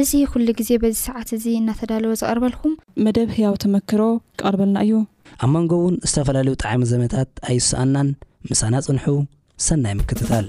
እዚ ኩሉ ግዜ በዚ ሰዓት እዚ እናተዳለወ ዝቐርበልኩም። መደብ ህያው ተመክሮ ክቐርበልና እዩ። ኣብ መንጎ እውን ዝተፈላለዩ ጠዓሚ ዘመታት ኣይሰኣናን ምሳና ፅንሑ ሰናይ ምክትታል።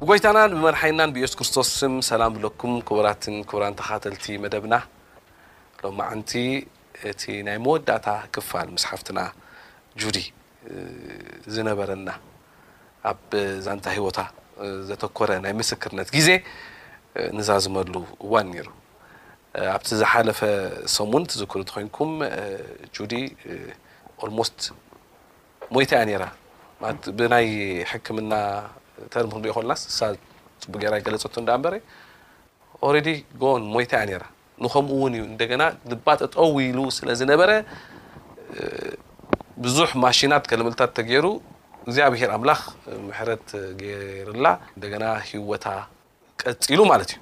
ብጎይታናን ብመርሓይናን ብኢየሱስ ክርስቶስ ስም ሰላም ብለኩም ክቡራትን ክቡራን ተኻተልቲ መደብና ሎማዓንቲ እቲ ናይ መወዳእታ ክፋል ምስ ሓፍትና ጁዲ ዝነበረና ኣብ ዛንታ ህይወታ ዘተኮረ ናይ ምስክርነት ግዜ ንዛዝመሉ እዋን ነይሩ። ኣብቲ ዝሓለፈ ሰሙን ትዝክሩ እንተኮይንኩም ጁዲ ኦልሞስት ሞይታ እያ ነይራ ማለት ብናይ ሕክምና ተርም ክንሪኦ ከለናስ እሳ ፅቡቅ ገይራ ኣይገለፀቶ እንዳ እምበረ ኦሬዲ ጎን ሞይታ እያ ነይራ ንከምኡ እውን እዩ እንደገና ልባ ጠጠው ኢሉ ስለ ዝነበረ ብዙሕ ማሽናት ገልምልታት ተገይሩ እግዚኣብሄር ኣምላኽ ምሕረት ገይርላ እንደገና ህይወታ ቀጺሉ ማለት እዩ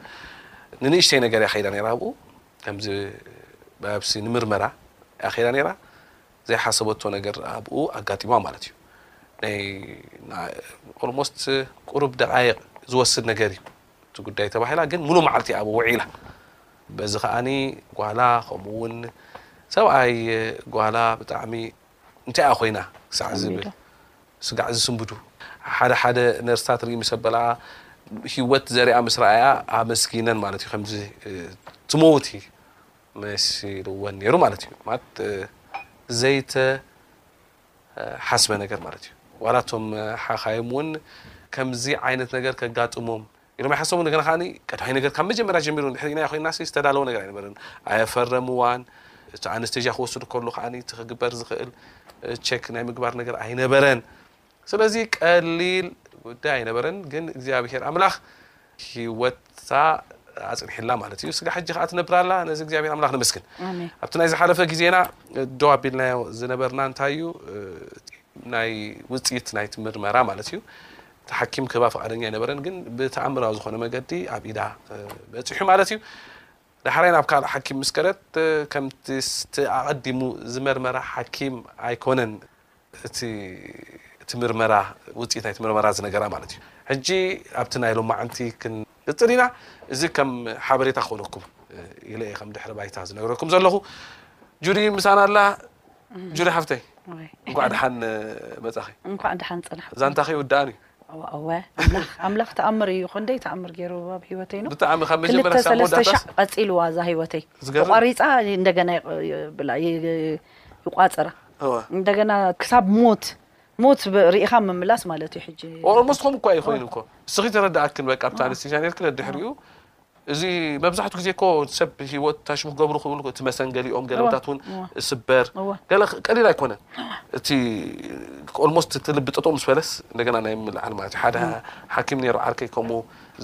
ንንእሽተይ ነገር እያ ከይዳ ነይራ ኣብኡ ከምዚ ባዮፕሲ ንምርመራ እያ ከይዳ ነይራ ዘይሓሰበቶ ነገር ኣብኡ ኣጋጢማ ማለት እዩ ናይ ኦልሞስት ቁሩብ ደቃይቅ ዝወስድ ነገር እዩ እቲ ጉዳይ ተባሂላ ግን ሙሉ መዓልቲ ኣብኡ ውዒላ በዚ ከዓኒ ጓላ ከምኡ እውን ሰብኣይ ጓላ ብጣዕሚ እንታይ እያ ኮይና ክሳዕ ዝብል ስጋዕ ዝስንብዱ። ሓደ ሓደ ነርስታት ርእይ ምስ ኣበላኣ ህይወት ዘሪኣ ምስ ረኣያ ኣመስጊነን ማለት እዩ ከምዚ ትመውቲ መሲልወን ነይሩ ማለት እዩ ማለት ዘይተሓስበ ነገር ማለት እዩ ዋላ እቶም ሓኻይም እውን ከምዚ ዓይነት ነገር ከጋጥሞም ኢሎም ኣይሓሰቡን እንደገና ከኣ ቀዳማይ ነገር ካብ መጀመርያ ጀሚሩ እንድሕር ርኢናዮ ኮይናሲ ዝተዳለወ ነገር ኣይነበረን ኣየፈረምዋን እቲ ኣነስቴዥያ ክወስዱ ከሎ ከኣ እቲ ክግበር ዝኽእል ቸክ ናይ ምግባር ነገር ኣይነበረን ስለዚ ቀሊል ጉዳይ ኣይነበረን ግን እግዚኣብሄር ኣምላኽ ሂወታ ኣጽኒሕላ ማለት እዩ ስጋ ሕጂ ከኣ ትነብር ኣላ ነዚ እግዚኣብሄር ኣምላኽ ነመስግን ኣብቲ ናይ ዝሓለፈ ግዜና ደው ኣቢልናዮ ዝነበርና እንታይ እዩ ናይ ውጽኢት ናይቲ ምርመራ ማለት እዩ እቲ ሓኪም ክህባ ፍቓደኛ ኣይነበረን፣ ግን ብተኣምራዊ ዝኾነ መገዲ ኣብ ኢዳ በጺሑ ማለት እዩ። ዳሕራይ ናብ ካልእ ሓኪም ምስ ከደት፣ ከምቲ እቲ ኣቐዲሙ ዝመርመራ ሓኪም ኣይኮነን እቲ እቲ ምርመራ ውጽኢት ናይቲ ምርመራ ዝነገራ ማለት እዩ። ሕጂ ኣብቲ ናይ ሎማዕንቲ ክን። ንጽል ኢና እዚ ከም ሓበሬታ ክኾነኩም ኢለ እየ ከም ድሕሪ ባይታ ዝነግረኩም ዘለኹ። ጁዲ ምሳና ኣላ። ጁዲ ሓፍተይ ወይ እንኳዕ ደሓን መጻኺ። እንኳዕ ደሓን ጸናሕኩም። ዛንታ ከይውዳእን እዩ። እወ እወ፣ ኣምላኽ ኣምላኽ ተኣምር እዩ ክንደይ ተኣምር ገይሩ ኣብ ሂወተይ ነው ብጣዕሚ ካብ ክልተ መጀመርያ ክሳብ ሰለስተ መወዳእታስ ሻዕ ቀጺልዋ እዛ ሂወተይ ዝገርም። ተቋሪጻ እንደገና ይቅ- ይብላ ይ- ይቋጽራ እወ እንደገና ክሳብ ሞት ሞት ሪኢኻ ምምላስ ማለት እዩ ሕጂ። Almost ከምኡ እኳ እዩ ኮይኑ እኮ እስኺ ተረድኣክን በቃ ኣብቲ ኣነስቴዥያ ኔርክን ደድሕሪኡ እዚ መብዛሕቱ ግዜ እኮ ሰብ ሂወት ታይ ሽሙ ክገብሩ ክብሉ እቲ መሰንገሊ ኦም ገለ እወ ቦታት ውን እወ እስበር እወ ገለ ቀሊል ኣይኮነን እቲ Almost እቲ ልቢ ጠጠው ምስ በለስ እንደገና ናይ ምልዓል ማለት እዩ ሓደ እወ ሓኪም ኔሩ ዓርከይ ከምኡ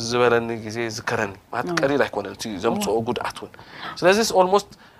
ዝበለኒ ግዜ ይዝከረኒ ማለት እወ ቀሊል ኣይኮነን እቲ እወ ዘምጽኦ ጉድኣት ውን ስለዚስ Almost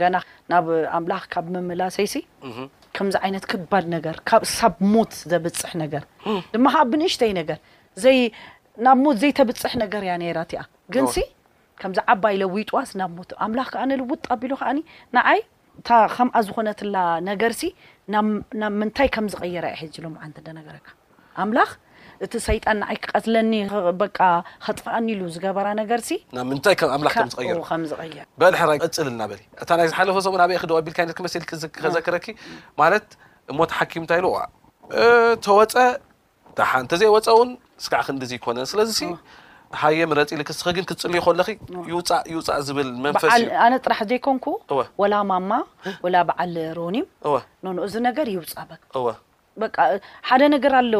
ገና ናብ ኣምላኽ ካብ ምምላሰይሲ ከምዚ ዓይነት ክባድ ነገር ካብ እሳብ ሞት ዘብጽሕ ነገር ድማ ከኣ ብንእሽተይ ነገር ዘይ ናብ ሞት ዘይተብጽሕ ነገር እያ ነይራ እቲኣ ግንሲ ከምዚ ዓባይ ለዊጥዋስ ናብ ሞት ኣምላኽ ከኣ ንልውጥ ኣቢሉ ከኣኒ ንዓይ እታ ከምኣ ዝኾነትላ ነገርሲ ናብ ምንታይ ከም ዝቐየራ እየ ሕጂ ሎምዓንቲ ደነገረካ ኣምላኽ እቲ ሰይጣን ንዓይ ክቀትለኒ በቃ ከጥፍኣኒ ኢሉ ዝገበራ ነገርሲ ናብ ምንታይ ከም ኣምላኽ ከም ዝቐየሮ ካብኡ ከም ዝቐየር። በል ሕራይ ቀጽልና በሊ እታ ናይ ዝሓለፈ ሰሙን ኣበይ ኢኺ ደው ኣቢልካኒ ኢልኪ መሲልኪ ዝክ ከዘክረኪ ማለት እሞ እቲ ሓኪም እንታይ ኢሉ እዋእ ተወጸ ደሓን እንተዘይወጸ ውን ስጋዕ ክንድዚ ኣይኮነን ስለዚሲ ሃየ ምረጺ ኢልኪ እስኺ ግን ክትጽልዪ ከለኺ ይውጻእ ይውጻእ ዝብል መንፈስ በዓል እዩ ኣነ ጥራሕ ዘይኮንኩ እወ ወላ ማማ ወላ በዓል ሮኒም እወ ኖኖ እዚ ነገር ይውጻእ በቃ እወ በቃ ሓደ ነገር ኣሎ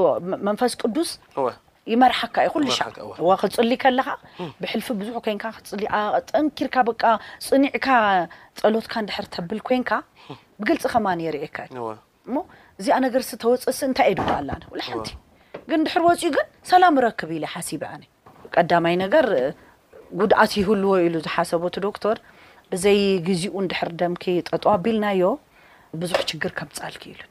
መንፈስ ቅዱስ እወ ይመርሓካ እዩ ኩሉ ሻዕ ይመርሓካ፣ እወ። እዋ ክትጽሊ ከለኻ ብሕልፊ ብዙሕ ኮንካ ክትጽሊ ኣ- ጠንኪርካ በቃ ጽኒዕካ ጸሎትካ እንድሕር ተብል ኮንካ ብግልጺ ከማን የርእየካ እዩ እወ እሞ እዚኣ ነገርሲ ተወፅእሲ እንታይ እየ ዱዳ ኣላነ ወላ ሓንቲ ግን ድሕር ወፂኡ ግን ሰላም እረክብ ኢለ ሓሲበ ኣነ ቀዳማይ ነገር እ፣ ጉድኣት ይህልዎ ኢሉ ዝሓሰቦ እቲ ዶክተር ብዘይ ግዚኡ እንድሕር ደምኪ ጠጠው ኣቢልናዮ ብዙሕ ችግር ከምፅኣልኪ ኢሉን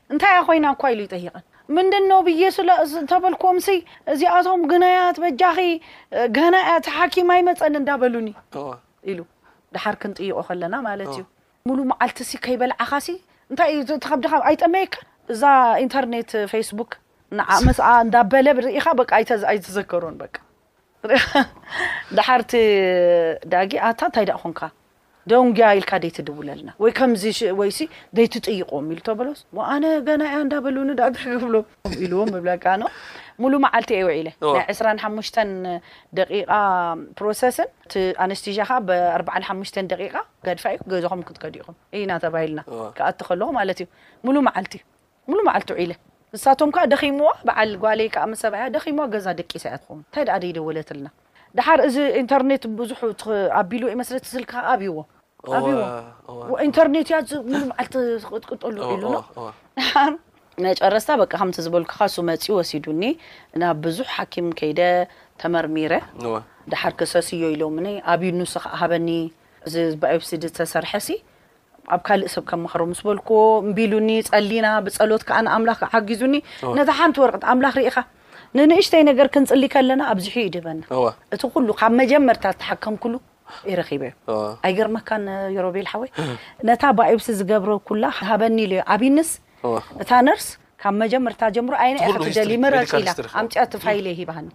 እንታይ እያ ኮይና እኳ ኢሉ ይጠይቐን። ምንድን ነው ብዬ ስለ ተበልኩም ሲ እዚኣቶም ግናያት በጃኺ ገና እያ እቲ ሓኪም ኣይመፀን እንዳበሉኒ ኢሉ ደሓር ክንጥይቆ ከለና ማለት እዩ ሙሉ መዓልቲ ሲ ከይበልዓኻ ሲ እንታይ እዩ እቲ ከብድኻ ኣይጠመየካን እዛ ኢንተርኔት ፌስቡክ ንዓ ምስኣ እንዳበለ ርኢኻ በቃ ኣይትዘከሮን በቃ ደሓር እቲ ዳጊ ኣታ እንታይ ደኣ ኾንካ ደንጉያ ኢልካ ደይትድውለልና ወይ ከምዚ ወይሲ ደይትጥይቆም ኢሉ ተበሎስ ኣነ ገና እያ እንዳበሉኒ ደኣ እንታይ ክብሎም ኢልዎም ምብለካ ኖ ሙሉ መዓልቲ እየ ውዒለ ናይ ዕስራን ሓሙሽተን ደቂቓ ፕሮሰስን እቲ ኣነስቲዣ ከዓ ብኣርባዓን ሓሙሽተን ደቂቓ ገድፋ እዩ ገዛኹም ክትከዱ ኢኹም ኢና ተባሂልና ክኣቲ ከለኹ ማለት እዩ ሙሉ መዓልቲ ሙሉ መዓልቲ ውዒለ ንሳቶም ከኣ ደኺምዋ በዓል ጓለይ ከኣ ምስ ሰብኣያ ደኺምዋ ገዛ ደቂሳ እያ ትኸውን እንታይ ደኣ ደይደወለትልና ደሓር እዚ ኢንተርኔት ብዙሕ ኣቢልዎ እዩ መስለቲ ስልኪ ከኣ ኣብይዎ ኣብይዎ ኢንተርኔት እያ ሙሉ መዓልቲ ትቕጥቅጠሉ ዒሉና ደሓር መጨረስታ በቃ ከምቲ ዝበልኩኻ እሱ መጺኡ ወሲዱኒ ናብ ብዙሕ ሓኪም ከይደ ተመርሚረ ደሓር ክሰስዮ ኢሎምኒ ኣብዩ ንሱ ከኣ ሃበኒ እዚ ባዮፕሲ ዝተሰርሐሲ ኣብ ካልእ ሰብ ከማኽሮ ምስ በልኩዎ እምቢ ኢሉኒ፣ ጸሊና ብጸሎት ከኣ ንኣምላኽ ሓጊዙኒ እወ። ነታ ሓንቲ ወረቐት ኣምላኽ ርኢኻ ንንእሽተይ ነገር ክንጽሊ ከለና ኣብዚሑ እዩ ድህበና። እወ። እቲ ኩሉ ካብ መጀመርታ ዝተሓከምኩሉ እየ ረኺበዮ። እወ። ኣይገርመካን ሮቤል ሓወይ ነታ ባይብሲ ዝገብረኩላ ሃበኒ ኢለዮ ኣቢንስ እወ። እታ ነርስ ካብ መጀመርታ ጀምሮ ኣየናይ እቲ ኢኺ ኩሉ ትደልዪ history፣ ምረጺ medical ኢላ history እኮ። ኣምጺኣ እቲ ፋይለይ ሂባኒ።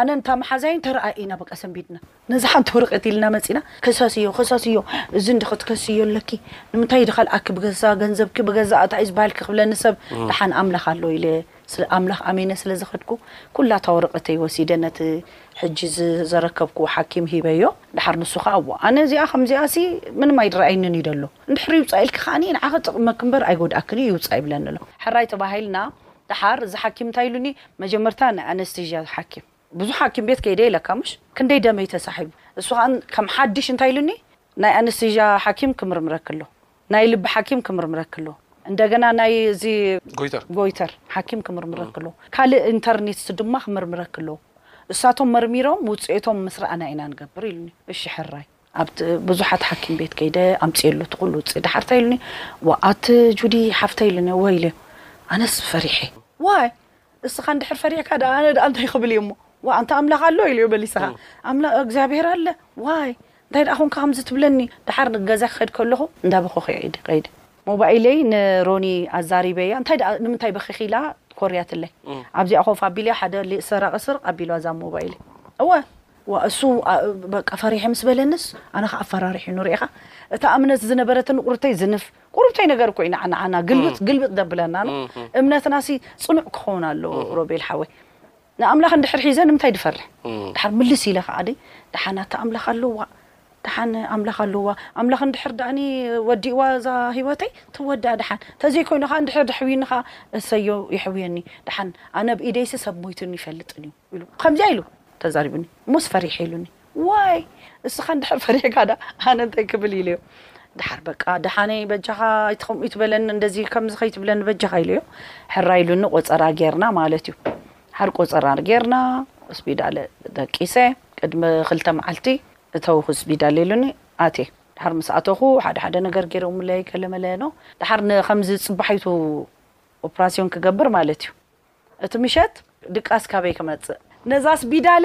ኣነን እታ መሓዛይን ተረኣኢና በቃ ሰንቢድና። ነዚ ሓንቲ ወረቀት ኢልና መጺና ክሰስዮ ክሰስዮ እዚ እንዲ ክትከስዮ ኣለኪ ንምንታይ ድከልኣኪ ብገዛእ ገንዘብኪ ብገዛእ ኣታኪ ዝበሃልኪ ክብለኒ ሰብ ደሓን ኣምላክ ኣሎ ኢለ ስለ ኣምላክ ኣሚነ ስለ ዝከድኩ ኩላ እታ ወረቀተይ ወሲደ ነቲ ሕጂ ዘረከብክዎ ሓኪም ሂበዮ ደሓር ንሱ ከኣ ኣዎ ኣነ እዚኣ ከምዚኣሲ ምንም ኣይድረኣየንን እዩ ደሎ እንድሕር ይውጻእ ኢልኪ ከኣ ንዓኪ ጥቅመኪ እምበር ኣይጎድኣክን እዩ ይውጻእ ይብለኒ ኣሎ። ሕራይ ተባሂልና ደሓር እዚ ሓኪም እንታይ ኢሉኒ መጀመርታ ናይ ኣነስቴዥያ ሓኪም ብዙሕ ሓኪም ቤት ከይደ ኢለካ ምሽ ክንደይ ደመይ ተሳሒቡ እሱ ከኣ ከም ሓድሽ እንታይ ኢሉኒ ናይ ኣነስቴዥያ ሓኪም ክምርምረኪ ኣሎ ናይ ልቢ ሓኪም ክምርምረኪ ኣሎ እንደገና ናይ እዚ ጎይተር ጎይተር ሓኪም ክምርምረኪ ኣሎ ካልእ ኢንተርኒትስ ድማ ክምርምረኪ ኣሎ እሳቶም መርሚሮም ውጽኤቶም ምስ ረኣና ኢና ንገብር ኢሉኒ እሺ ሕራይ ኣብ ብዙሓት ሓኪም ቤት ከይደ ኣምጽየሉ እቲ ኩሉ ውጽኢት ደሓር እንታይ ኢሉኒ ወኣት ጁዲ ሓፍተይ ኢሉኒ እወ ኢለ ኣነስ ፈሪሐ ዋይ እስኻ እንድሕር ፈሪሕካ ደኣ ኣነ ደኣ እንታይ ክብል እየ እሞ ዋ ኣንታ ኣምላኽ ኣሎ ኢሉ በሊስኻ ኣምላ እግዚኣብሔር ኣለ ዋይ እንታይ ደኣ ኮንካ ከምዚ ትብለኒ ደሓር ንገዛ ክኸድ ከለኹ እንዳበኸኹ ኢየ ከይደ ሞባኢለይ ንሮኒ ኣዛሪበያ እንታይ ደኣ ንምንታይ በኺኺ ኢላ ኮርያትለይ ኣብዚኣ ኮፍ ኣቢለያ ሓደ ሰራቒ ስርቕ ኣቢሉዋ እዛ ሞባኢለይ እወ ዋእ እሱ በቃ ፈሪሐ ምስ በለንስ ኣነ ከኣ ኣፈራሪሑኒ ሪኢኻ እታ እምነት ዝነበረትኒ ቁርብተይ ዝንፍ ቁርብተይ ነገር እኮ እዩ ንዓ ንዓና ግልብጥ ግልብጥ ደብለና እም እምነትናሲ ጽኑዕ ክኸውን ኣለዎ ሮቤል ሓወይ ንኣምላኽ እንድሕር ሒዘ ንምንታይ ድፈርሕ ድሓር ምልስ ኢለ ከኣ ደይ ድሓን ኣታ ኣምላኽ ኣለዋ ድሓን ኣምላኽ ኣለዋ ኣምላኽ እንድሕር ድኣኒ ወዲእዋ እዛ ህይወተይ ትወድኣ ድሓን ተዘይኮይኑ ከኣ እንድሕር ደሕውዩኒ ከኣ እሰዮ የሕውየኒ ድሓን ኣነ ብ ኢደይሲ ሰብ ሞይቱኒ ይፈልጥን እዩ ኢሉ ከምዚኣ ኢሉ ተዛሪቡኒ እሞስ ፈሪሐ ኢሉኒ ዋይ እስኻ እንድሕር ፈሪሕካ ዳ ኣነ እንታይ ክብል ኢለዮ ድሓር በቃ ድሓነይ በጃኻ ኣይትኸምኡ ይትበለኒ እንደዚ ከምዚ ከይትብለኒ በጃኻ ኢለዮ ሕራይ ኢሉኒ ቆፀራ ጌርና ማለት እዩ ሓር ቆፀራ ጌርና ሆስፒዳለ ደቂሰ ቅድሚ ክልተ መዓልቲ እተው ሆስፒዳለ ኢሉኒ ኣቴ ድሓር ምስ ኣተኹ ሓደ ሓደ ነገር ጌሮምለይ ገለመለ ኖ ድሓር ንከምዚ ፅባሒቱ ኦፕራሲዮን ክገብር ማለት እዩ እቲ ምሸት ድቃስ ካበይ ክመጽእ። ነዛስ ቢዳለ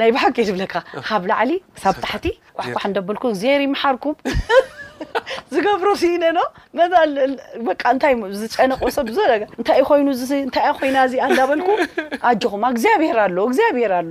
ናይ ብሓቂ ዝብለካ ካብ ላዕሊ ክሳብ ታሕቲ ኳሕኳሕ እንደበልኩ እግዜር ይምሓርኩም ዝገብሮ ስኢነኖ መዛ በቃ እንታይ እሞ ዝጨነቆ ሰብ ብዙ ነገር እንታይ ኮይኑ እዚ እንታይ ኮይና እዚኣ እንዳበልኩ ኣጆኹም እግዚኣብሄር ኣሎ እግዚኣብሄር ኣሎ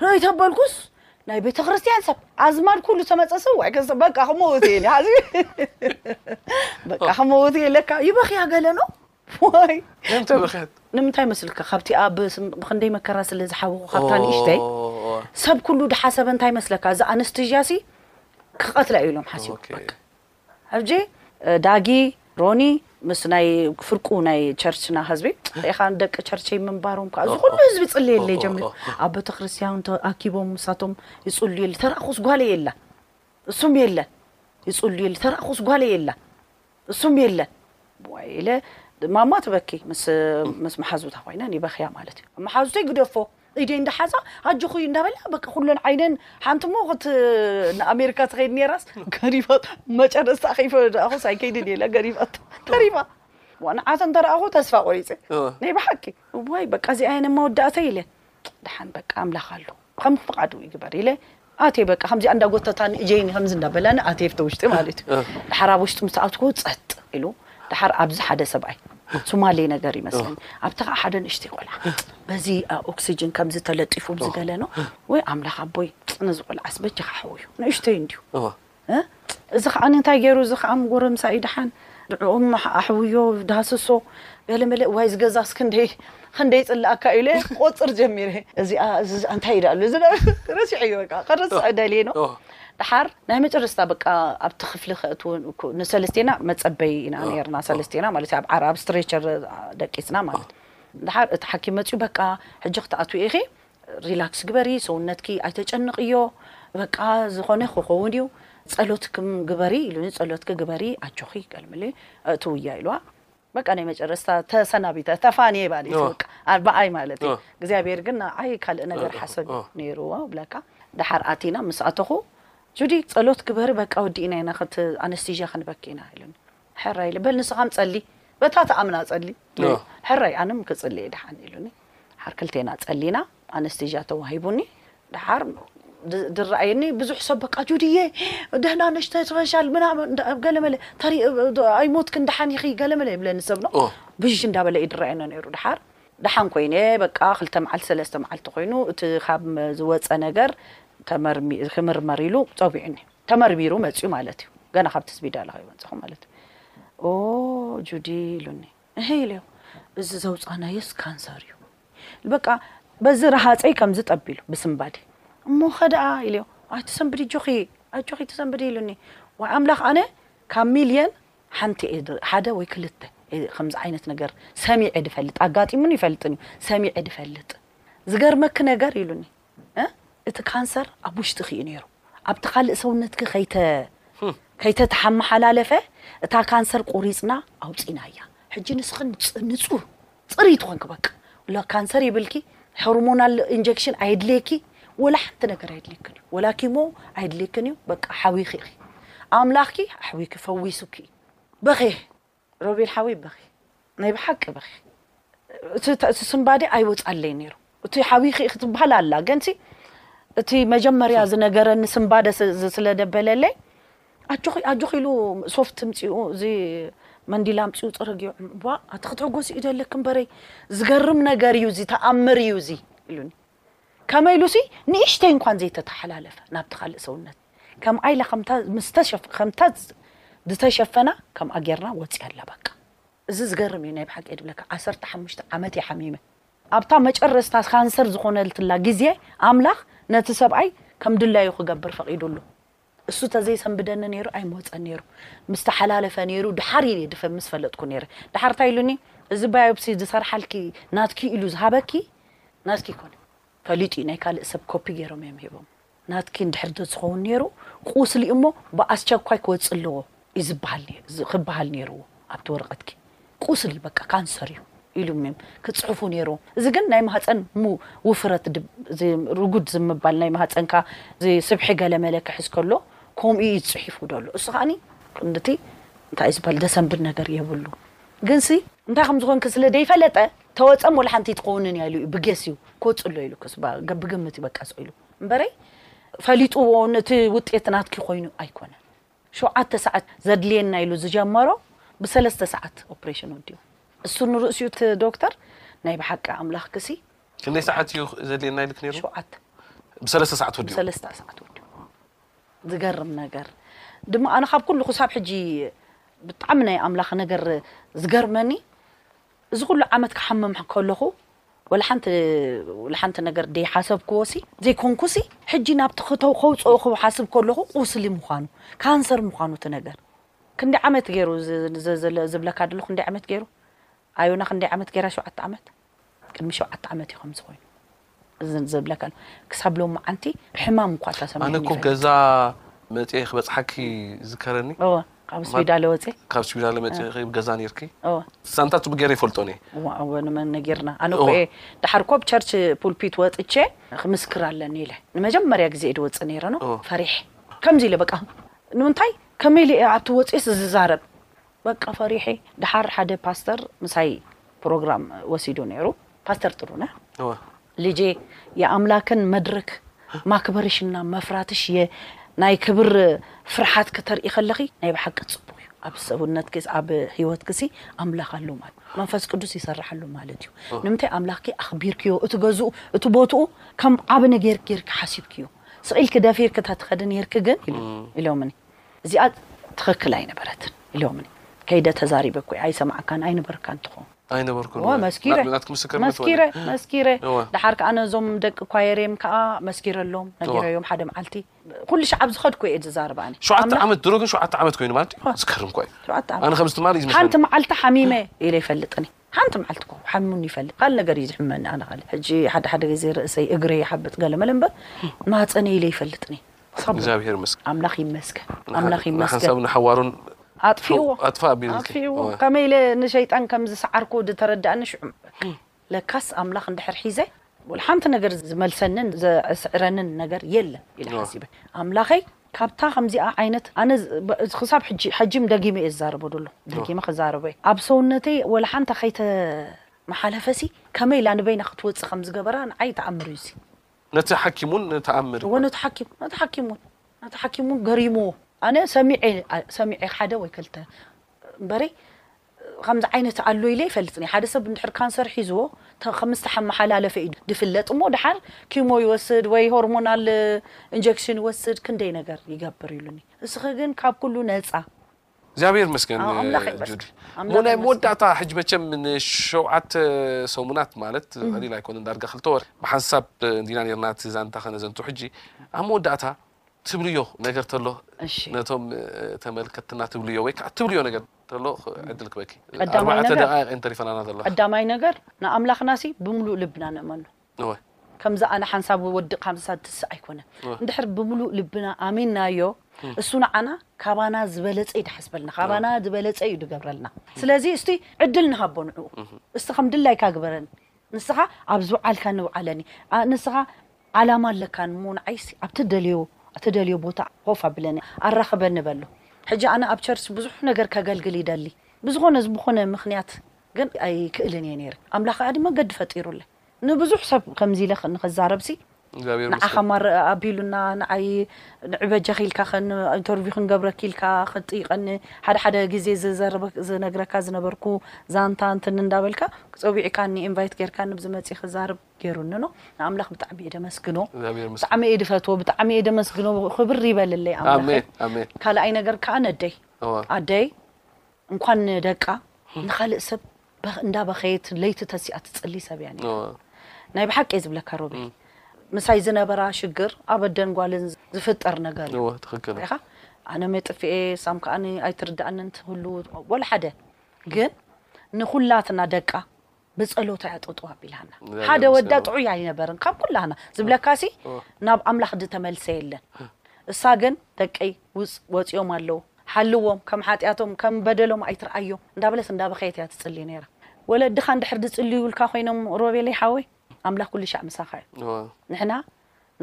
ርእይ ተበልኩስ ናይ ቤተ ክርስቲያን ሰብ ኣዝማድ ኩሉ ተመፀ ሰብ ዋይ ከሰ በቃ ክመውት እየ እኔ ሀዚ በቃ ክመውት እየ ለካ ይበኽያ ገለ ነው ወይ ለምን ተበኽየት ንምንታይ መስልካ ካብቲ ኣብ ስም- ብክንደይ መከራ ስለ ዝሓወኹ ካብታ ንእሽተይ ኦ፣ ሰብ ኩሉ ድሓሰበ እንታይ መስለካ እዚ ኣነስትዥያ ሲ ክቐትላ እዩ ኢሎም ሓሲቦም ኦኬ። በቃ ሕጂ ዳጊ ሮኒ ምስ ናይ ፍርቁ ናይ ቸርችና ህዝቢ ሪኢኻ ንደቂ ቸርቸይ ምንባሮም ከኣ እዚ ኩሉ ህዝቢ ጽልየለይ ጀሚሩ ኣብ ቤተክርስትያን ተኣኪቦም ንሳቶም ይጽልዩለይ ተራእኹስ ጓለይ የላን እሱም የለን ይጽልዩለይ ተራእኹስ ጓለይ የላን እሱም የለን ዋይ ኢለ ማማ ትበኪ ምስ ምስ መሓዙታ ኮይነን ይበኽያ ማለት እዩ መሓዙተይ ግደፎ ኢደይ እንዳሓዛ ኣጆኺ እንዳበላ በቃ ኩለን ዓይነን ሓንቲ እሞ ክት ንኣሜሪካ ትኸይድ ነይራስ ገሪፋታ መጨረስታ ከይፈ ኣኹስ ኣይከይድን እየ ኢላ ገሪፋታ ተሪፋ ንዓት እንተረኣኹ ተስፋ ቆሪፀ እወ። ናይ ብሓቂ እዋይ በቃ እዚኣ እየን መወዳእተይ ኢለ ደሓን በቃ ኣምላኽ ኣሎ ከም ፍቓዱ ይግበር ኢለ ኣትየ በቃ ከምዚኣ እንዳጎተታ ንእጀይኒ ከምዚ እንዳበላ ኣትየ ኣብቲ ውሽጢ ማለት እዩ ደሓር ኣብ ውሽጢ ምስ ኣትኩ ጸጥ ኢሉ ደሓር ኣብዚ ሓደ ሰብኣይ ሱማሌ ነገር ይመስለኒ ኣብቲ ከዓ ሓደ ንእሽተይ ቆልዓ በዚ ኦክስጅን ከምዚ ተለጢፉ ዝገለ ነው ወይ ኣምላኽ ኣቦይ ነዚ ቆልዓስ በጃኻ ሕውዩ ንእሽተይ እንድዩ እዚ ከኣ እንታይ ጌሩ እዚ ከኣ ጎረምሳ እዩ ደሓን ንዕኦም ኣሕውዮ ዳህስሶ ገለ መለ ዋይ እዚ ገዛስ ክንደይ ክንደይ ጽላኣካ ኢለ ክቆጽር ጀሚረ እዚኣ እዚ እንታይ ኢዳ ኣሎ ረሲዐዮ በቃ ከረስዕ ደልየ ነው ደሓር ናይ መጨረስታ በቃ ኣብቲ ክፍሊ ከእትዎ ንሰለስቴና መጸበይ ኢና ነርና ሰለስቴና ማለት ኣብ ዓራ ኣብ ስትሬቸር ደቂስና ማለት ደሓር እቲ ሓኪም መጺኡ በቃ ሕጂ ክትኣትዊ ኢኺ ሪላክስ ግበሪ ሰውነትኪ ኣይተጨንቅዮ በቃ ዝኮነ ክከውን እዩ ጸሎት ግበሪ ኢሉኒ ጸሎትኪ ግበሪ ኣጆኪ ገልምሊ ኣእትውያ ኢልዋ በቃ ናይ መጨረስታ ተሰናቢተ ተፋንየ ባሊት በቃ ብኣይ ማለት እዩ እግዚኣብሔር ግን ንዓይ ካልእ ነገር ሓሰብ ነይርዎ ብለካ ድሓር ኣቲና ምስ ኣተኹ ጁዲ ጸሎት ግበሪ በቃ ወዲእና ኢና ኣነስቲዥያ ክንበኪ ኢና ኢሉኒ ሕራይ ኢለ በል ንስኻም ጸሊ በታ ትኣምና ጸሊ ኢሉ ሕራይ ኣነም ክጽሊ እየ ደሓን ኢሉኒ ደሓር ክልቴና ጸሊና ኣነስቴዥያ ተዋሂቡኒ ደሓር ድረኣየኒ ብዙሕ ሰብ በቃ ጁድዬ ደህና ነሽ ተስፈሻል ምናምን እንዳ- ገለመለ ተሪ ኣይሞትክን ደሓን ኢኺ ገለመለ ይብለኒ ሰብ ነው ኦ። ብዥ እንዳበለ እዩ ድረኣየኒ ነይሩ ደሓር ደሓን ኮይነ በቃ ክልተ መዓልቲ ሰለስተ መዓልቲ ኮይኑ እቲ ካብ ዝወፀ ነገር ተመርሚ- ክምርመር ኢሉ ፀዊዑኒ ተመርሚሩ መፅዩ ማለት እዩ ገና ካብቲ ስቢዳላ ከይወፀኹ ማለት እዩ ኦ ጁዲ ኢሉኒ እህ ኢለዮ እዚ ዘውፃናየስ ካንሰር እዩ በቃ በዚ ረሃፀይ ከምዚ ጠቢሉ ብስምባዲ እሞ ከደኣ ኢለዮ ኣይትሰንብዲ ጆኺ ኣጆኺ ትሰንብዲ ኢሉኒ ወይ ኣምላኽ ኣነ ካብ ሚልየን ሓንቲ ሓደ ወይ ክልተ ከምዚ ዓይነት ነገር ሰሚዐ ድፈልጥ ኣጋጢሙን ይፈልጥን እዩ ሰሚዐ ድፈልጥ ዝገርመኪ ነገር ኢሉኒ እቲ ካንሰር ኣብ ውሽጥኺ እዩ ነይሩ ኣብቲ ካልእ ሰውነትኪ ከይተ ከይተተሓመሓላለፈ እታ ካንሰር ቆሪጽና ኣውጺናያ ሕጂ ንስኺ ንጹር ጽርይቲ ኮንኪ በቃ ወላ ካንሰር ይብልኪ ሆርሞናል ኢንጀክሽን ኣየድልየኪ ወላ ሓንቲ ነገር ኣየድልየክን እዩ ወላ ኪሞ ኣየድልየክን እዩ በቃ ሓዊኺ ኢኺ ኣምላኽኪ ኣሕዊኪ ፈዊሱኪ እዩ በኼ ሮቤል ሓወይ በኺ ናይ ብሓቂ በኺ እቲ እቲ ስንባዴ ኣይወጻለይ ነይሩ እቲ ሓዊኺ ክትበሃል ኣላ ገንቲ እቲ መጀመርያ ዝነገረኒ ስንባደ ስለ ደበለለይ ኣጆኺ ኣጆኺ ኢሉ ሶፍት ምጽኡ እዚ መንዲላ ምጽኡ ጽረግዮ ዋ ኣቲ ክትሕጎሲ እዩ ደለክ እምበረይ ዝገርም ነገር እዩ እዚ ተኣምር እዩ እዚ ኢሉኒ ከመይ ሉሲ ንእሽተይ እንኳን ዘይተተሓላለፈ ናብቲ ካልእ ሰውነት ከምኣ ኢላ ከምታ ዝተሸፈና ከምኣ ጌርና ወጽያ ኣላ ባቃ። እዚ ዝገርም እዩ ናይ ብሓቂ ድብለካ ዓሰርተ ሓሙሽተ ዓመት እየ ሓሚመ። ኣብታ መጨረስታ ካንሰር ዝኾነልትላ ግዜ ኣምላኽ ነቲ ሰብኣይ ከም ድላዩ ክገብር ፈቂዱሉ። እሱ ተዘይሰንብደኒ ነይሩ ኣይምወጸን ነይሩ ምስ ተሓላለፈ ነይሩ ድሓር ኢየ ድፈ ምስ ፈለጥኩ ነይረ ድሓር እንታይ ኢሉኒ እዚ ባዮፕሲ ዝሰርሓልኪ ናትኪ ኢዩ ኢሉ ዝሃበኪ ናትኪ ኣይኮነን ፈሊጡ ኢዩ ናይ ካልእ ሰብ ኮፒ ገይሮም ኢዮም ሂቦም ናትኪ እንድሕር ተዝኸውን ነይሩ ቁስሊ እሞ ብኣስቸኳይ ክወጽእ ኣለዎ እዩ ዝብሃል ክብሃል ኔርዎ ኣብቲ ወረቀትኪ ቁስሊ በቃ ካንሰር እዩ ኢሉም እዮም ክጽሕፉ ኔርዎም እዚ ግን ናይ ማህጸን ሙ ውፍረት ድብ ርጉድ ዝምባል ናይ ማህጸንካ ስብሒ ገለመለ ክሕዝ ከሎ ከምኡ እዩ ጽሒፉ ደሎ እሱ ከኣኒ ክንድቲ እንታይ እዩ ዝበል ደሰምብል ነገር የብሉ ግንሲ እንታይ ከም ዝኾንኪ ስለ ደይፈለጠ ተወጸም ወላ ሓንቲ ትኸውንን እያ ኢሉ እዩ ብጌስ እዩ ክወጽእ ኣሎ ኢሉ ክስ ብግምት እዩ በቃ ስኢሉ እምበረይ ፈሊጥዎ ነቲ ውጤት ናትኪ ኮይኑ ኣይኮነን ሸውዓተ ሰዓት ዘድልየና ኢሉ ዝጀመሮ ብሰለስተ ሰዓት ኦፕሬሽን ወዲኡ እሱ ንርእሲኡ እቲ ዶክተር ናይ ብሓቂ ኣምላኽክሲ ክንደይ ሰዓት እዩ ዘድልየና ኢልክ ነይሩ ሸውዓተ ብሰለስተ ሰዓት ወዲኡ ብሰለስተ ሰዓት ወዲኡ ዝገርም ነገር ድማ ኣነ ካብ ኩሉ ክሳብ ሕጂ ብጣዕሚ ናይ ኣምላኽ ነገር ዝገርመኒ እዚ ኩሉ ዓመት ክሓምም ከለኹ ወላሓንቲ ወላሓንቲ ነገር ደይሓሰብክዎሲ ዘይኮንኩሲ ሕጂ ናብቲ ክተው ከውጽኦ ክሓስብ ከለኹ ቁስሊ ምዃኑ ካንሰር ምዃኑ እቲ ነገር ክንደይ ዓመት ገይሩ ዝብለካ ደሎ ክንደይ ዓመት ገይሩ ኣዮና ክንደይ ዓመት ገይራ ሸውዓተ ዓመት ቅድሚ ሸውዓተ ዓመት እዩ ከምዚ ኮይኑ ዝብለካን ክሳብ ሎምዓንቲ ሕማም እኳ ኣነ እኮ ተሰሚዕኒ ገዛ መፅየ ክበፅሓኪ ኣይፈልጥን ይዝከረኒ እወ ካብ ማለት ስዊዳለ ወፂ ካብ ስዊዳለ እ መፅኺ ገዛ ነይርኪ እወ ዛንታ ፅቡቅ ገይረ ይፈልጦን እየ እዋ እወ ንመን ነጊርና ኣነ እኮ እወ እየ ደሓር እኮ ኣብ ቸርች ፑልፒት ወጥቼ ክምስክር ኣለኒ ኢለ ንመጀመርያ ግዜ እየ ድወፅእ ነይረ ኖ እወ ፈሪሐ ከምዚ ኢለ በቃ ንምንታይ ከመይ ኢለ እየ ኣብቲ ወፅየስ ዝዛረብ በቃ ፈሪሐ ደሓር ሓደ ፓስተር ምሳይ ፕሮግራም ወሲዱ ነይሩ ፓስተር ጥሩነህ እወ ልጄ የኣምላክን መድረክ ማክበርሽና መፍራትሽ የ ናይ ክብር ፍርሓት ክተርኢ ከለኺ ናይ ብሓቂ ጽቡቅ እዩ ኣብ ሰውነትኪ ኣብ ህይወትኪሲ ኣምላኽ ኣሎ ማለት መንፈስ ቅዱስ ይሰርሕ ኣሎ ማለት እዩ ንምንታይ ኣምላኽኪ ኣኽቢርክዮ እቲ ገዝኡ እቲ ቦትኡ ከም ዓቢ ነገር ጌርኪ ሓሲብክዮ ስቅ ኢልኪ ደፊርኪ ተትኸዲ ነርኪ ግን ኢሉ ኢሎምኒ እዚኣ ትክክል ኣይነበረትን ኢሎምኒ ከይደ ተዛሪበ እኮ እየ ኣይሰማዕካን ኣይነበርካን ትኮን። ኣይነበርኩን እወ መስኪረ ናትኪ ምስክርነት መስኪረ መስኪረ እወ። ደሓር ከኣ ነዞም ደቂ ኳየር እዬም ከኣ መስኪረሎም ነጊረዮም ሓደ መዓልቲ ኩሉ ሻዕ ኣብ ዝከድኩ እየ ዝዛረብ ኣነ ሸውዓተ ኣምላኽ ዓመት ድሮ ግን ሸውዓተ ዓመት ኮይኑ ማለት ድዩ ዝገርም እኮ እዩ ሸውዓተ ኣነ ዓመት ከምዚ ትማሊ እዩ ሓንቲ ዝመስለኒ መዓልቲ ሓሚመ ኢለ ይፈልጥን እየ ሓንቲ መዓልቲ እኮ ሓሚሙኒ ይፈልጥ ካል ነገር እዩ ዝሕመኒ ኣነ ካል ሕጂ ሓደ ሓደ ግዜ ርእሰይ እግረይ ይሓብጥ ገለ መለ እምበር ማህጸነይ ኢለ ይፈልጥ ነይ ሳቡ እግዚኣብሔር ይመስገን ኣምላኽ ይመስገን ኣምላኽ ንሓን ይመስገን ሰብ ንሓዋሩን ኣጥፊእዎ ኣጥፋእ ኣቢሉ ኢልኪ ኣጥፊእዎ እወ ከመይ ኢለ ንሸይጣን ከም ዝሰዓርኩ ዝተረድኣኒ ሽዑ እም በቃ ለካስ ኣምላኽ እንድሕር ሒዘ ወላ ሓንቲ ነገር ዝመልሰንን ዘስዕረንን ነገር የለን ኢለ ኢላ ሓሲበ ኣምላኸይ ካብታ ከምዚኣ ዓይነት ኣነ ክሳብ ሕጂ ሐጂም ደጊመ እየ ዝዛረቦ ደሎ ደጊመ ክዛረቦ እየ ኣብ ሰውነተይ ወላ ሓንታ ከይተመሓለፈሲ ከመይ ኢላ ንበይና ክትወጽእ ከም ዝገበራ ንዓይ ተኣምር እዩ እዚ። ነቲ ሓኪም ውን ተኣምር እዩ። እወ ነቲ ሓኪም ነቲ ሓኪም ውን ነቲ ሓኪም ውን ገሪምዎ። ኣነ ሰሚዐ ሰሚዐ ሓደ ወይ ክልተ እምበሪ ከምዚ ዓይነት ኣሎ ኢለ ኣይፈልጥን እየ ሓደ ሰብ እንድሕር ካንሰር ሒዝዎ ከም ዝተሓመሓላለፈ እዩ ዝፍለጥ እሞ ድሓር ኪሞ ይወስድ ወይ ሆርሞናል እንጀክሽን ይወስድ ክንደይ ነገር ይገብር ኢሉኒ እስኺ ግን ካብ ኩሉ ነጻ እግዚኣብሔር ይመስገን ኣዎ፣ ኣምላኽ ጁድ ይመስገን፣ እሞ ኣምላኽ ናይ ይመስገን። መወዳእታ ሕጂ መቸም ንሸውዓተ ሰሙናት ማለት ቀሊል ኣይኮነን ዳርጋ ክልተ ወርሒ ብሓንሳብ እንዲና ኔርና እቲ ዛንታ ከነዘንቱ ሕጂ ኣብ መወዳእታ ትብልዮ ነገር ተሎ እሺ ነቶም ተመልከትትና ትብልዮ ወይ ከኣ ትብልዮ ነገር ተሎ ዕድል ክበኪ ቀዳማይ ኣርባዕተ ነገር ደቓይቕ እየን ተሪፈናና ዘለዋ ቀዳማይ ነገር ንኣምላኽናሲ ብምሉእ ልብና ንእመኖ እወ ከምዚ ኣነ ሓንሳብ ወዲቕካ ምስሳ ትስእ ኣይኮነን እወ እንድሕር ብምሉእ ልብና ኣሚንናዮ እሱ ንዓና ካባና ዝበለጸ እዩ ድሓስበልና እወ ካባና ዝበለጸ እዩ ድገብረልና ስለዚ እስቲ ዕድል ንሃቦ ንዕኡ እስቲ ከም ድላይካ ግበረኒ ንስኻ ኣብ ዝውዓልካ ንውዓለኒ ኣ- ንስኻ ዓላማ ኣለካ እሞ ንዓይሲ ኣብ ትደልዮ ትደልዮ ቦታ ኮፍ ኣብለኒ ኣራኽበኒ በሎ ሕጂ ኣነ ኣብ ቸርሲ ብዙሕ ነገር ከገልግል ይደሊ ብዝኾነ ብኾነ ምኽንያት ግን ኣይክእልን እየ ነይረ ኣምላኽ ከኣ ድማ መገዲ ፈጢሩለይ ንብዙሕ ሰብ ከምዚ ኢለ ንኽዛረብሲ እግዚኣብሔር ንዓኻ ይመስገን ማር ኣቢሉና ንዓይ ንዕ በጃኺ ኢልካ ከን ኢንተርቪው ክንገብረኪ ኢልካ ክትጥይቀኒ ሓደ ሓደ ግዜ ዝዘርበ ዝነግረካ ዝነበርኩ ዛንታ እንትን እንዳበልካ ጸዊዕካኒ ኢንቫይት ጌርካኒ ኣብዚ መጺ ክዛርብ ገይሩኒ ኣሎ ንኣምላኽ ብጣዕሚ እየ ደመስግኖ ብጣዕሚ እየ ድፈትዎ ብጣዕሚ እየ ደመስግኖ ክብር ይበልለይ ኣምላኸ ካልኣይ ነገር ከዓ ነደይ ኣደይ እንኳን ንደቃ ንካልእ ሰብ እንዳበኸየት ለይቲ ተሲኣ ትፅሊ ሰብ እያ ናይ ብሓቂ እየ ዝብለካ ሮቤ ምሳይ ዝነበራ ሽግር ኣብ ኣደን ጓልን ዝፍጠር ነገር እዩ ትክክል ኢኻ ኣነ መጥፍኤ ሳም ከዓ ኣይትርዳእንን ትህሉ ወላ ሓደ ግን ንኩላትና ደቃ ብጸሎት እያ ጠጠው ኣቢላና እግዚኣብሔር ሓደ ወዳ ይመስገን። ጥዑይ ኣይነበርን ካብ ኩላህና ዝብለካሲ ናብ ኣምላኽ ዝተመልሰ የለን እሳ ግን ደቀይ ውፅ ወፂኦም ኣለው ሓልዎም ከም ሓጢኣቶም ከም በደሎም ኣይትርኣዮም እንዳበለት እንዳበኸየት እያ ትጽሊ ነይራ ወለድኻ እንድሕር ዝጽልዩልካ ኮይኖም ሮቤለይ ሓወይ ኣምላኽ ኩሉ ሻዕ ምሳኻ እዩ እወ። ንሕና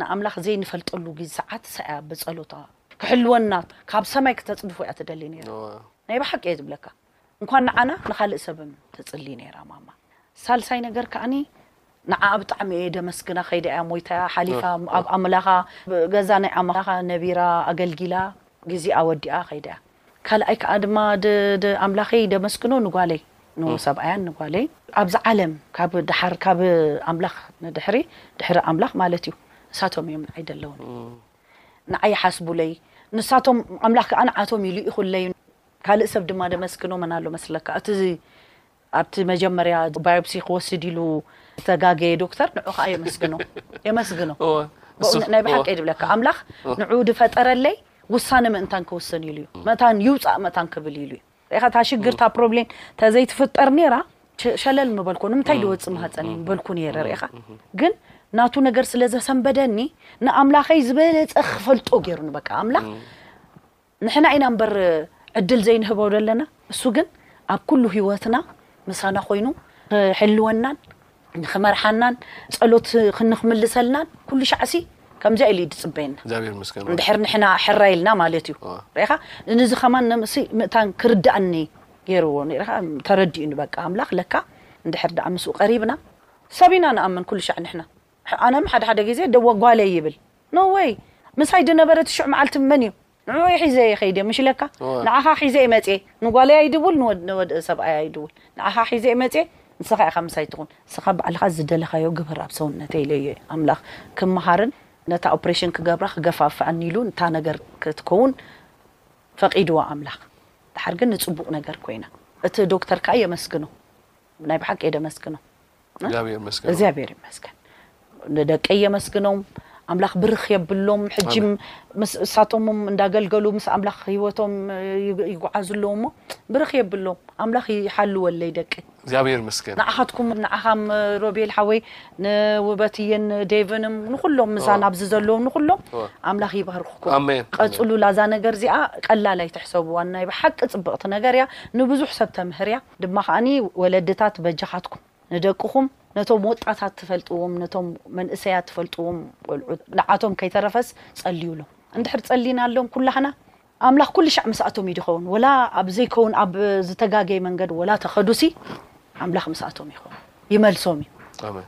ንኣምላኽ ዘይንፈልጠሉ ግዜ ሰዓት እሳ እያ ብጸሎታ ክሕልወና ካብ ሰማይ ክተጽድፎ እያ ትደሊ ነይራ እወ። ናይ ብሓቂ እየ ዝብለካ እንኳን ንዓና ንካልእ ሰብን ትጽሊ ነይራ ማማ ሳልሳይ ነገር ከኣኒ ንዓኣ ብጣዕሚ እየ ደመስግና ከይዳ እያ ሞይታ እያ ሓሊፋ ኣብ ኣምላኻ ገዛ ናይ ኣምላኻ ነቢራ ኣገልጊላ ግዜኣ ወዲኣ ከይዳ እያ ካልኣይ ከኣ ድማ ኣምላኸይ ደመስግኖ ንጓለይ ንሰብኣያን ንጓለይ ኣብዚ ዓለም ካብ ድሓር ካብ ኣምላኽ ንድሕሪ ድሕሪ ኣምላኽ ማለት እዩ ንሳቶም እዮም ንዓይ ደለውኒ ንዓይ ይሓስቡለይ ንሳቶም ኣምላኽ ከኣ ንዓቶም ኢሉ ኢኹለይ ካልእ ሰብ ድማ ደመስግኖ መን ኣሎ መስለካ እቲ ኣብቲ መጀመርያ ባዮፕሲ ክወስድ ኢሉ ዝተጋገየ ዶክተር ንዑ ከኣ የመስግኖ የመስግኖ እወ እሱ በእውነት ናይ እወ ብሓቂ እየ ዝብለካ ኣምላኽ እወ ንዑ ዝፈጠረለይ ውሳነ ምእንታን ክውስን ኢሉ እዩ መታን ይውጻእ መታን ክብል ኢሉ እዩ ሪኢኻ እታ ሽግር እታ ፕሮብሌም ተዘይትፍጠር ነይራ ሸ- ሸለል ምበልኮ ንምንታይ ድወጽእ ማህጸነይ ምበልኩ ነይረ ሪኢኻ ግን ናቱ ነገር ስለ ዘሰንበደኒ ንኣምላኸይ ዝበለጸ ክፈልጦ ገይሩኒ በቃ ኣምላኽ ንሕና ኢና እምበር ዕድል ዘይንህቦ ዘለና እሱ ግን ኣብ ኩሉ ሂወትና ምሳና ኮይኑ ክሕልወናን ንክመርሓናን ጸሎት ክንክምልሰልናን ኩሉ ሻዕሲ ከምዚኣ ኢሉ እዩ ዝጽበየና እግዚኣብሔር ይመስገን ወላ እንድሕር ንሕና ሕራይ ኢልና ማለት እዩ ዋ ርኢኻ ንዚ ከማን ነምሲ ምእታን ክርዳእኒ ገይርዎ ርኢኻ ተረዲኡኒ በቃ ኣምላኽ ለካ እንድሕር ደኣ ምስኡ ቀሪብና ሰብ ኢና ንኣምን ኩሉ ሻዕ ንሕና ኣነም ሓደ ሓደ ግዜ ደወ ጓለይ ይብል no way ምሳይ ድነበረ ትሽዑ መዓልቲ መን እዩ ንዕኡይ ሒዘ እየ ከይደ ምሽ ኢለካ ንዓኻ ሒዘ እየ መጽየ ንጓለይ ኣይድውል ንወድ ሰብኣይ ኣይድውል ንዓኻ ሒዘ እየ መጽየ ንስኻ ኢኻ ምሳይ ትኹን ንስኻ ባዕልኻ ዝደለኻዮ ግበር ኣብ ሰውነተይ ኢለዮ እየ ኣምላኽ ክመሃርን ነታ ኦፕሬሽን ክገብራ ክገፋፍዓኒ ኢሉ እታ ነገር ክትከውን ፈቂድዋ ኣምላኽ ደሓር ግን ንጽቡቅ ነገር ኮይና እቲ ዶክተር ከኣ የመስግኖ ናይ ብሓቂ እየ ደመስግኖ እግዚኣብሔር ይመስገን እግዚኣብሔር ይመስገን ንደቀይ የመስግኖም ኣምላኽ ብርኽ የብሎም ሕጂ ምስ እሳቶምም እንዳገልገሉ ምስ ኣምላኽ ህይወቶም ይጓዓዙ ኣለዉ እሞ ብርኽ የብሎም ኣምላኽ ይሓልወለይ ደቂ እግዚኣብሔር ይመስገን ንዓኻትኩም ንዓኻም ሮቤል ሓወይ ንውበትየን ዴቭንም ንኩሎም ምሳን ኣብዚ ዘለዉ ንኩሎም ኣምላኽ ይባርኽኩም ኣሜን ቀፅሉ ላዛ ነገር እዚኣ ቀላል ኣይትሕሰብዋ ናይ ብሓቂ ፅብቕቲ ነገር እያ ንብዙሕ ሰብ ተምህር እያ ድማ ከኣኒ ወለድታት በጃኻትኩም ንደቅኹም ነቶም ወጣታት ትፈልጥዎም ነቶም መንእሰያት ትፈልጥዎም ቆልዑ ንዓቶም ከይተረፈስ ጸልዩሎም እንድሕር ጸሊናሎም ኩላህና ኣምላኽ ኩሉ ሻዕ ምስኣቶም እዩ ድኸውን ወላ ኣብ ዘይከውን ኣብ ዝተጋገየ መንገድ ወላ ተኸዱሲ ኣምላኽ ምስኣቶም ይኸውን ይመልሶም እዩ ኣሜን